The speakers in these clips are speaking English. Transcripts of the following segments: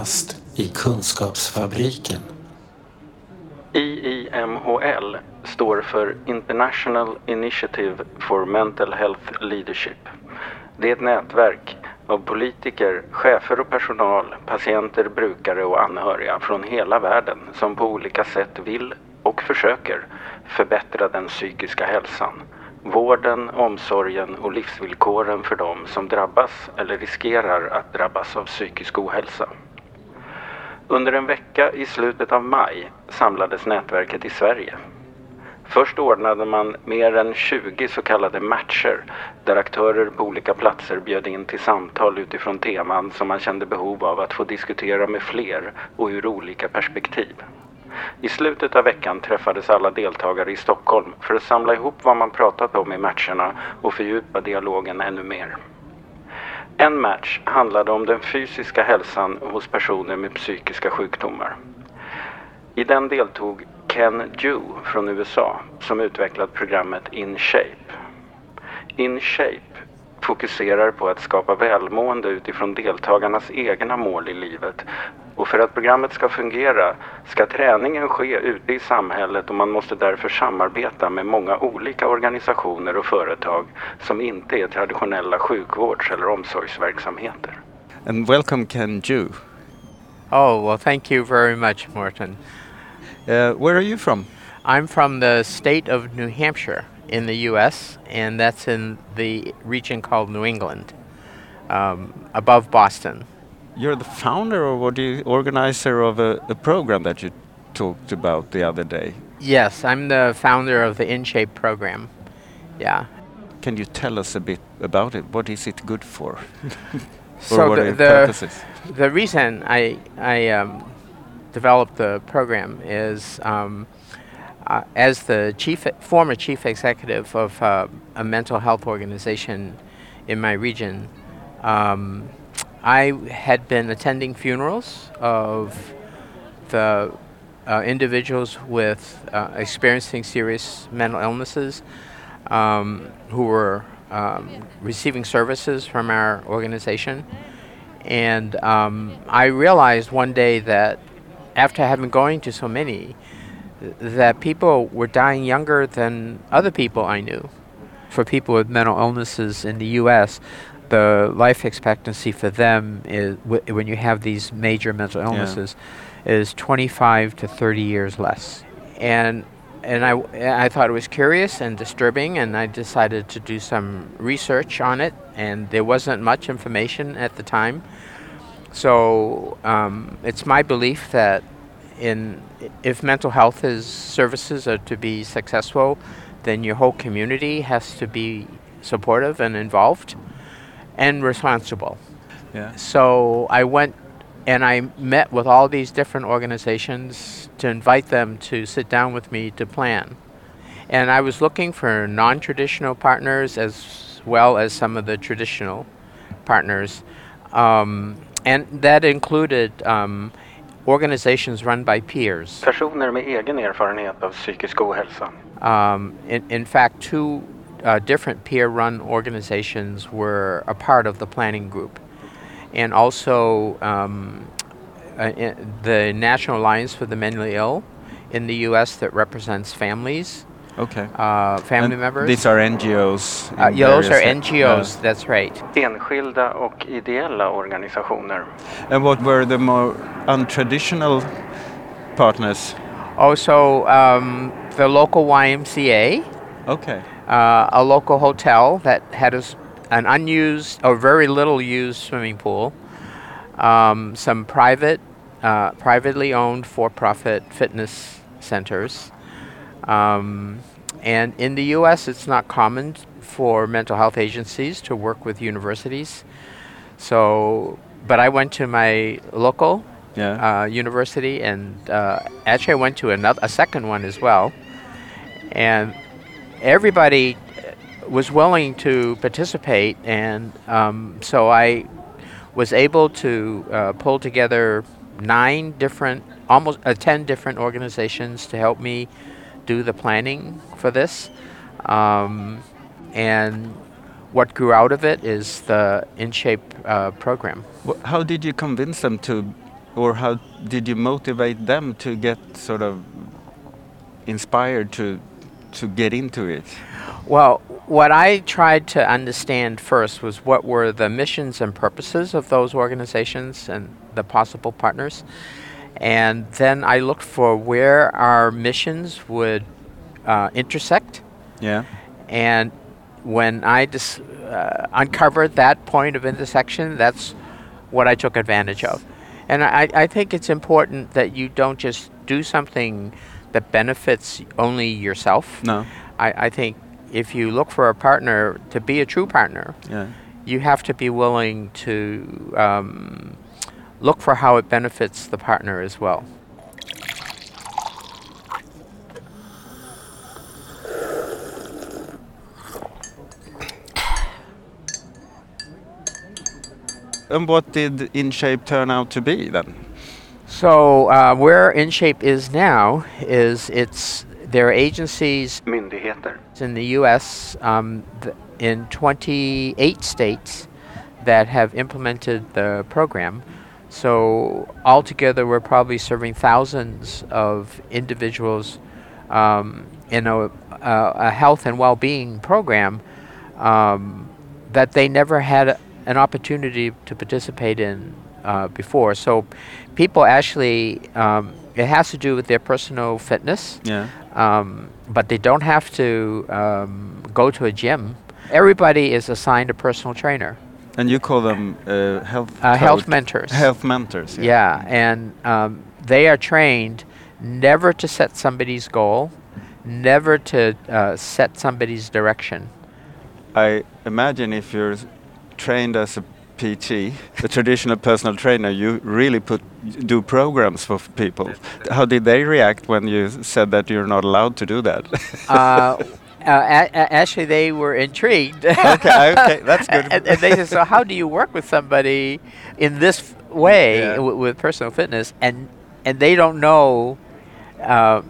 Kafferast i Kunskapsfabriken. IIMHL står för International Initiative for Mental Health Leadership. Det är ett nätverk av politiker, chefer och personal, patienter, brukare och anhöriga från hela världen som på olika sätt vill och försöker förbättra den psykiska hälsan. Vården, omsorgen och livsvillkoren för dem som drabbas eller riskerar att drabbas av psykisk ohälsa. Under en vecka i slutet av maj samlades nätverket i Sverige. Först ordnade man mer än 20 så kallade matcher där aktörer på olika platser bjöd in till samtal utifrån teman som man kände behov av att få diskutera med fler och ur olika perspektiv. I slutet av veckan träffades alla deltagare i Stockholm för att samla ihop vad man pratat om i matcherna och fördjupa dialogen ännu mer. En match handlade om den fysiska hälsan hos personer med psykiska sjukdomar. I den deltog Ken Ju från USA som utvecklat programmet In Shape. In Shape fokuserar på att skapa välmående utifrån deltagarnas egna mål i livet. Och för att programmet ska fungera ska träningen ske ute i samhället och man måste därför samarbeta med många olika organisationer och företag som inte är traditionella sjukvårds eller omsorgsverksamheter. And welcome Ken Ju. Oh, well, thank you very much, Morton. Uh, where are you from? I'm from the state of New Hampshire in the U.S., and that's in the region called New England, um, above Boston. You're the founder or the organizer of a, a program that you talked about the other day. Yes, I'm the founder of the InShape program. Yeah. Can you tell us a bit about it? What is it good for? so what the, are the, purposes? the reason I, I um, developed the program is um, uh, as the chief, former chief executive of uh, a mental health organization in my region, um, I had been attending funerals of the uh, individuals with uh, experiencing serious mental illnesses um, who were um, receiving services from our organization. And um, I realized one day that after having going to so many, that people were dying younger than other people I knew. For people with mental illnesses in the U.S., the life expectancy for them is w- when you have these major mental illnesses is 25 to 30 years less. And and I, I thought it was curious and disturbing, and I decided to do some research on it. And there wasn't much information at the time, so um, it's my belief that in if mental health is services are to be successful, then your whole community has to be supportive and involved and responsible. Yeah. So I went and I met with all these different organizations to invite them to sit down with me to plan. And I was looking for non traditional partners as well as some of the traditional partners. Um, and that included um, organizations run by peers. Personer med egen erfarenhet av psykisk ohälsa. Um, in, in fact, two uh, different peer run organizations were a part of the planning group. And also um, uh, the National Alliance for the Mentally Ill in the U.S. that represents families, Okay. uh, family And members. These are NGOs. uh, yeah, those are various- NGOs, that's right. Enskilda och ideella organisationer. And what were the more untraditional partners? Also, um, the local YMCA, Okay. uh, a local hotel that had a s an unused or very little used swimming pool, um, some private, uh, privately owned for-profit fitness centers, um, and in the U.S., it's not common for mental health agencies to work with universities. So, but I went to my local Yeah. uh, university, and uh, actually I went to another, a second one as well, and everybody uh, was willing to participate, and um, so I was able to uh, pull together nine different, almost uh, ten different organizations to help me do the planning for this, um, and what grew out of it is the InShape uh, program. How did you convince them to, or how did you motivate them to get sort of inspired to to get into it? Well, what I tried to understand first was what were the missions and purposes of those organizations and the possible partners. And then I looked for where our missions would uh, intersect. Yeah. And when I dis- uh, uncovered that point of intersection, that's what I took advantage of. And I, I think it's important that you don't just do something that benefits only yourself. No. I, I think if you look for a partner to be a true partner, Yeah. you have to be willing to um, look for how it benefits the partner as well. And what did InShape turn out to be then? So uh, where InShape is now is it's there are agencies Myndigheter. in the U.S. Um, th- in 28 states that have implemented the program. So altogether, we're probably serving thousands of individuals um, in a, a, a health and well-being program um, that they never had a- an opportunity to participate in uh, before. So people actually, um, it has to do with their personal fitness Yeah. um, but they don't have to um, go to a gym. Everybody is assigned a personal trainer, And you call them uh, health uh, health mentors. Health mentors. yeah, and um, they are trained never to set somebody's goal, never to uh, set somebody's direction. I imagine if you're trained as a PT, a traditional personal trainer, you really put do programs for people. How did they react when you said that you're not allowed to do that? Uh, a- a- actually, they were intrigued. okay, okay, that's good. and, and they said, "So how do you work with somebody in this f- way Yeah. w- with personal fitness?" And and they don't know uh,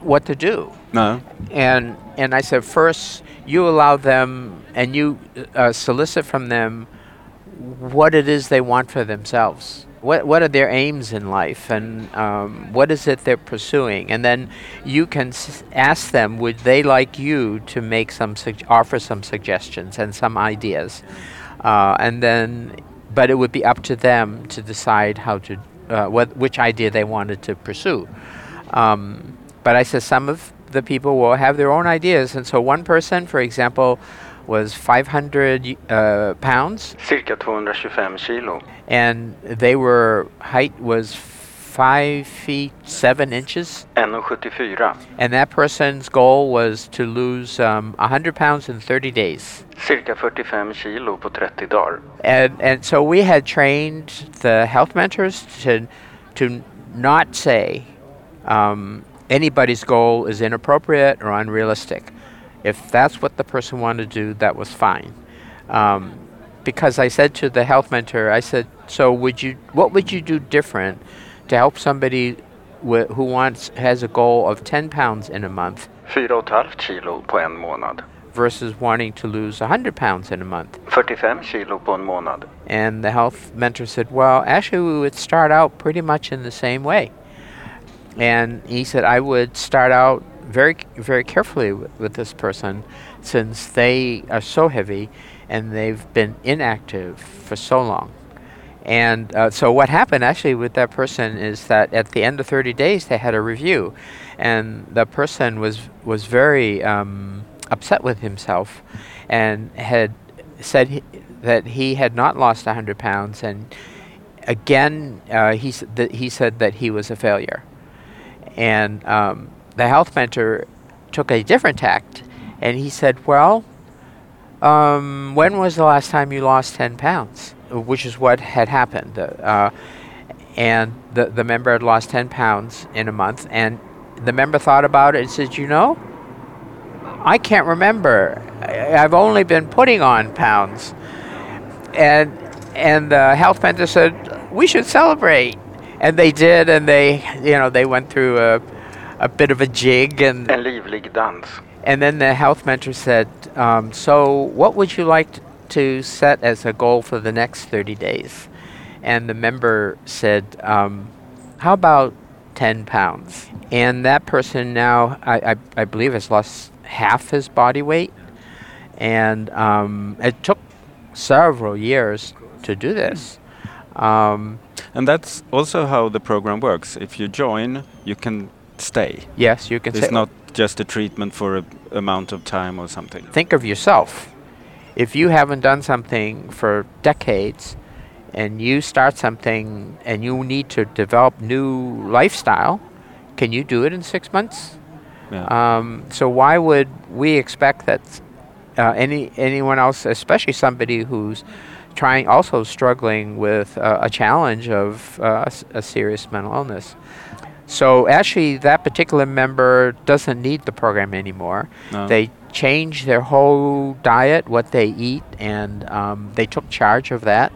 what to do. no. And and I said, first, you allow them and you uh, solicit from them what it is they want for themselves. What what are their aims in life, and um, what is it they're pursuing? And then you can s- ask them, would they like you to make some offer some suggestions and some ideas, uh, and then, but it would be up to them to decide how to uh, what which idea they wanted to pursue. Um, but I said some of the people will have their own ideas, and so one person, for example, was 500 uh, pounds, Cirka 225 kilo. and they were height was five feet seven inches, 1,74. and that person's goal was to lose um, 100 pounds in 30 days. Cirka 45 kilo på 30 dagar. And and so we had trained the health mentors to to not say um, anybody's goal is inappropriate or unrealistic. If that's what the person wanted to do, that was fine. Um, because I said to the health mentor, I said, so would you, what would you do different to help somebody wi- who wants has a goal of 10 pounds in a month 4,5 kilo på en månad. versus wanting to lose 100 pounds in a month? 45 kilo på en månad. And the health mentor said, Well, actually, we would start out pretty much in the same way. And he said, I would start out very, very carefully with, with this person since they are so heavy and they've been inactive for so long. And uh, so, what happened actually with that person is that at the end of 30 days, they had a review, and the person was was very um, upset with himself, and had said he, that he had not lost 100 pounds, and again, uh, he he said that he was a failure, and um, the health mentor took a different tact, and he said, "Well, um, when was the last time you lost 10 pounds?" Which is what had happened. Uh, and the, the member had lost 10 pounds in a month. And the member thought about it and said, You know, I can't remember. I've only been putting on pounds. And, and the health mentor said, We should celebrate. And they did, and they, you know, they went through a, a bit of a jig and En livlig dance. And then the health mentor said, um, So, what would you like t- to set as a goal for the next 30 days? And the member said, um, How about 10 pounds? And that person now, I, I, I believe, has lost half his body weight. And um, it took several years to do this. Um, And that's also how the program works. If you join, you can stay. yes, you can It's not just a treatment for a amount of time or something. think of yourself. If you haven't done something for decades and you start something and you need to develop new lifestyle, can you do it in six months? Yeah. Um, so why would we expect that uh, any anyone else, especially somebody who's trying, also struggling with uh, a challenge of uh, a serious mental illness? So actually, that particular member doesn't need the program anymore. No. They changed their whole diet, what they eat, and um, they took charge of that.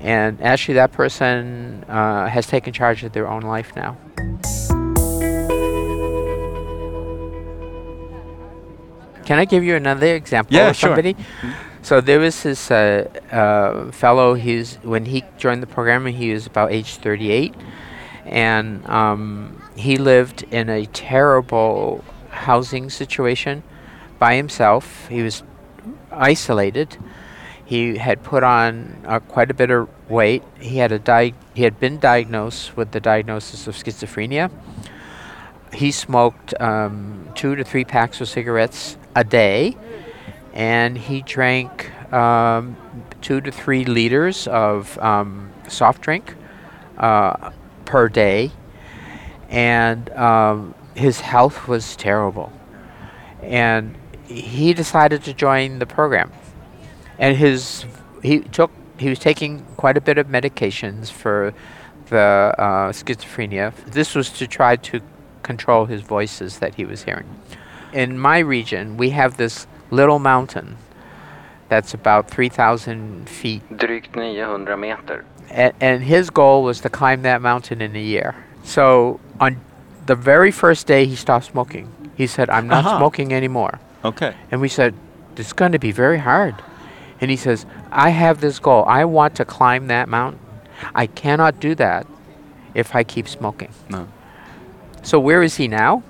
And actually, that person uh, has taken charge of their own life now. Can I give you another example Yeah, of sure. So there was this uh, uh, fellow. He's when he joined the program, he was about age 38, and um, he lived in a terrible housing situation by himself. He was isolated. He had put on uh, quite a bit of weight. He had a di- He had been diagnosed with the diagnosis of schizophrenia. He smoked um, two to three packs of cigarettes a day, and he drank um, two to three liters of um, soft drink uh, per day, and um, his health was terrible. And he decided to join the program, and his he took he was taking quite a bit of medications for the uh, schizophrenia. This was to try to control his voices that he was hearing. In my region, we have this little mountain that's about 3,000 feet Drygt 900 meter. And, and his goal was to climb that mountain in a year. So on the very first day he stopped smoking, he said, "I'm not Aha. smoking anymore." Okay. And we said, "It's going to be very hard." And he says, "I have this goal. I want to climb that mountain. I cannot do that if I keep smoking." No. So where is he now?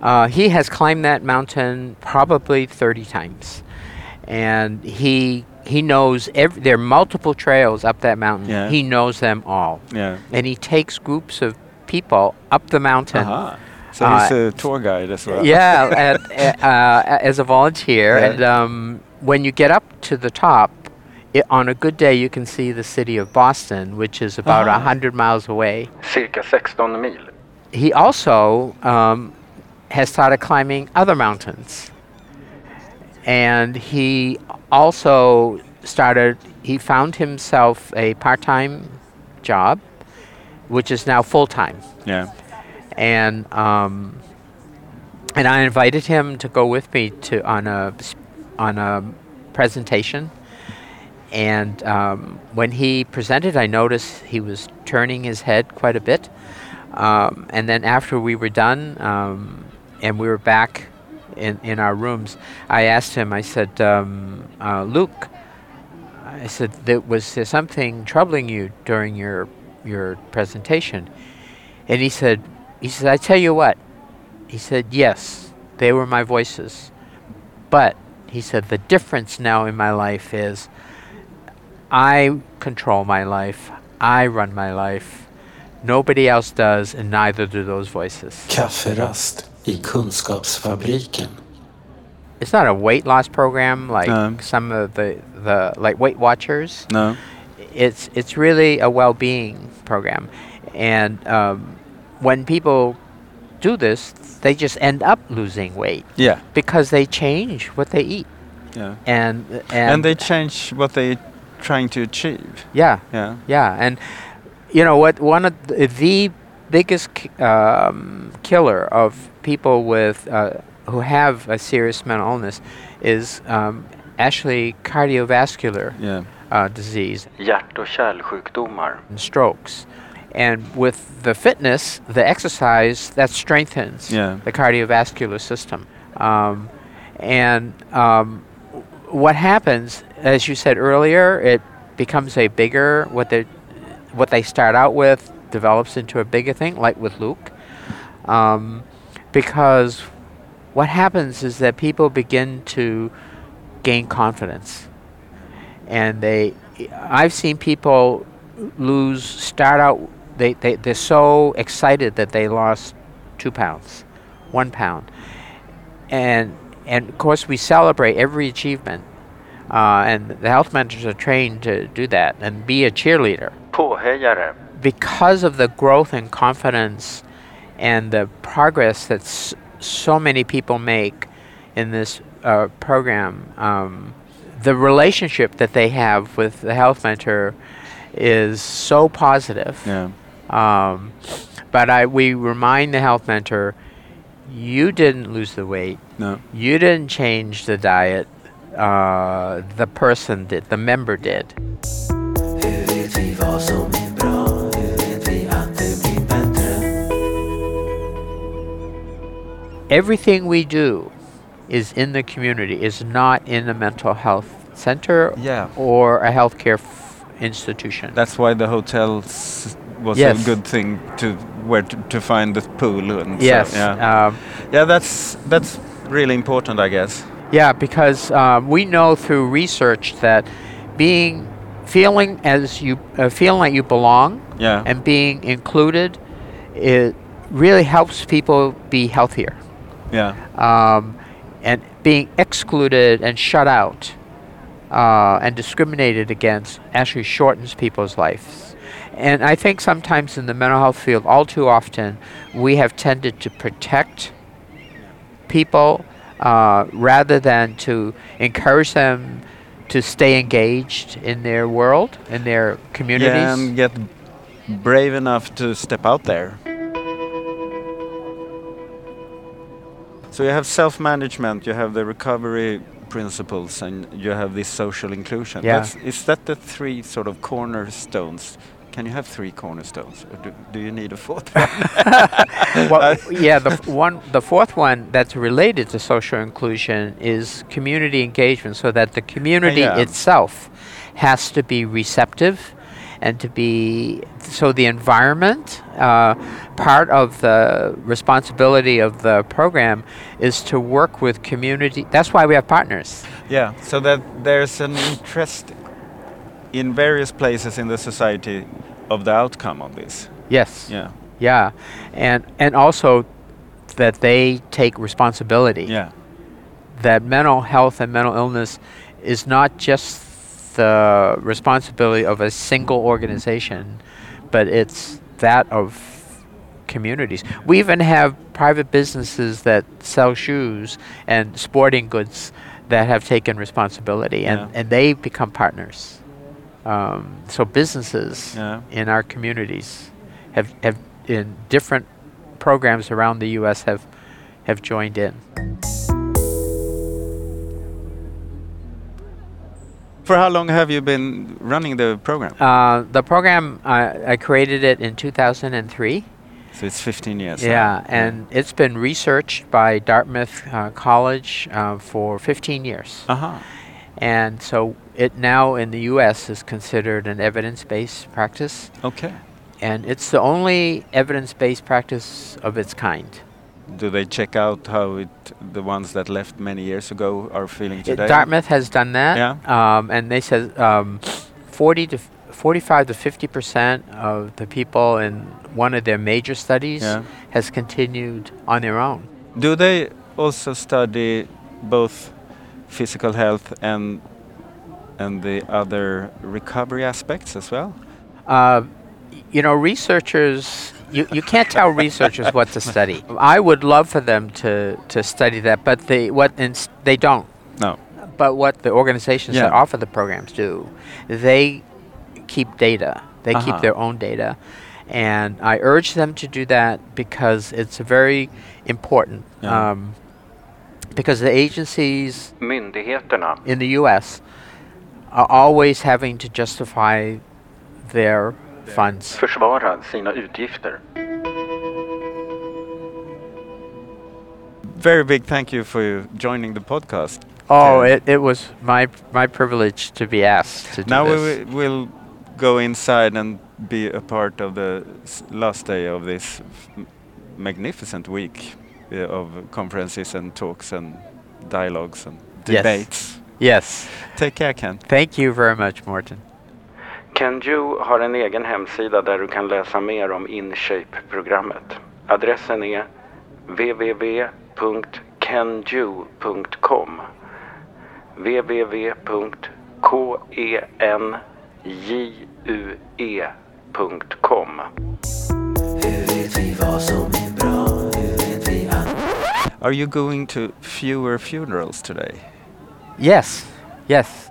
Uh, he has climbed that mountain probably 30 times, and he he knows every, there are multiple trails up that mountain. Yeah. He knows them all, Yeah. and he takes groups of people up the mountain. Aha. So he's Uh, a tour guide as well. Yeah, at, uh, as a volunteer, Yeah. and um, when you get up to the top. It, on a good day, you can see the city of Boston, which is about a Ah. 100 miles away. Cirka 16 mil. he also um, has started climbing other mountains. And he also started, he found himself a part time job, which is now full time. Yeah. And, um, and I invited him to go with me to on a on a presentation. And um, when he presented, I noticed he was turning his head quite a bit. Um, and then after we were done um, and we were back in, in our rooms, I asked him, I said, um, uh, Luke, I said, there, was there something troubling you during your, your presentation? And he said, he said, I tell you what. He said, yes, they were my voices. But he said, the difference now in my life is I control my life. I run my life. Nobody else does, and neither do those voices. I Kunskapsfabriken. It's not a weight loss program like Um. some of the, the like Weight Watchers. No. It's it's really a well-being program, and um, when people do this, they just end up losing weight Yeah. because they change what they eat, Yeah. and and, And, they change what they're trying to achieve. yeah Yeah. Yeah, and you know what? One of the, the biggest um, killer of people with uh, who have a serious mental illness is um, actually cardiovascular Yeah. uh, disease Hjärt och kärlsjukdomar. and strokes. And with the fitness, the exercise, that strengthens Yeah. the cardiovascular system. Um, and um, what happens, as you said earlier, it becomes a bigger what they what they start out with develops into a bigger thing, like with Luke, um, because what happens is that people begin to gain confidence, and they. I've seen people lose start out they, they they're so excited that they lost two pounds one pound and and of course we celebrate every achievement uh, and the health mentors are trained to do that and be a cheerleader. Because of the growth and confidence and the progress that s- so many people make in this uh, program, um, the relationship that they have with the health mentor is so positive. Yeah. Um, but I, we remind the health mentor, you didn't lose the weight, No. you didn't change the diet, uh, the person did, the member did. Everything we do is in the community, is not in a mental health center Yeah. or a healthcare f- institution. That's why the hotels was Yes. a good thing to where to, to find the pool and so- yes. yeah. Um, yeah, that's that's really important, I guess. yeah, because um, we know through research that being feeling as you uh, feeling like you belong Yeah. and being included, it really helps people be healthier. Yeah. um, and being excluded and shut out uh, and discriminated against actually shortens people's lives. And I think sometimes in the mental health field, all too often, we have tended to protect people uh, rather than to encourage them to stay engaged in their world, in their communities. Yeah, and get brave enough to step out there. So you have self-management, you have the recovery principles, and you have this social inclusion. Yeah. That's, is that the three sort of cornerstones? Can you have three cornerstones, or do, do you need a fourth one? well, uh, yeah, the f- one, the fourth one that's related to social inclusion is community engagement, so that the community yeah. itself has to be receptive and to be so the environment. Uh, part of the responsibility of the program is to work with community. That's why we have partners. Yeah, so that there's an interest in various places in the society of the outcome of this. Yes. Yeah, Yeah, and and also that they take responsibility. yeah, that mental health and mental illness is not just the responsibility of a single organization, but it's that of communities. We even have private businesses that sell shoes and sporting goods that have taken responsibility, and, Yeah. and they become partners. Um, so businesses Yeah. in our communities have, have in different programs around the U.S. have have joined in. For how long have you been running the program? Uh, the program I, I created it in 2003. So it's 15 years. now. Yeah, and it's been researched by Dartmouth uh, College uh, for 15 years, Uh-huh. and so it now in the U.S. is considered an evidence-based practice, Okay. and it's the only evidence-based practice of its kind. Do they check out how it the ones that left many years ago are feeling today? Dartmouth has done that, Yeah. um, and they said um, 40 to 45 to 50 percent of the people in one of their major studies Yeah. has continued on their own. Do they also study both physical health and and the other recovery aspects as well? Uh, you know, researchers. You, you can't tell researchers what to study. I would love for them to, to study that, but they what ins- they don't. No. But what the organizations that offer the programs do, they keep data. They keep Uh-huh. their own data. And I urge them to do that because it's very important. Yeah. Um, because the agencies Myndigheterna in the US are always having to justify their funds. försvara sina utgifter. very big thank you for joining the podcast. Oh, it, it was my my privilege to be asked to do Now we this. wi- will go inside and be a part of the last day of this f- magnificent week uh, of conferences and talks and dialogues and debates. Yes. Take care, Ken. Thank you very much, Morten. CanJu har en egen hemsida där du kan läsa mer om InShape-programmet. Adressen är www.kenju.com www.kenjue.com Hur vet vi vad som är bra? Hur vet vi att Are you going to fewer funerals today? Yes. Yes.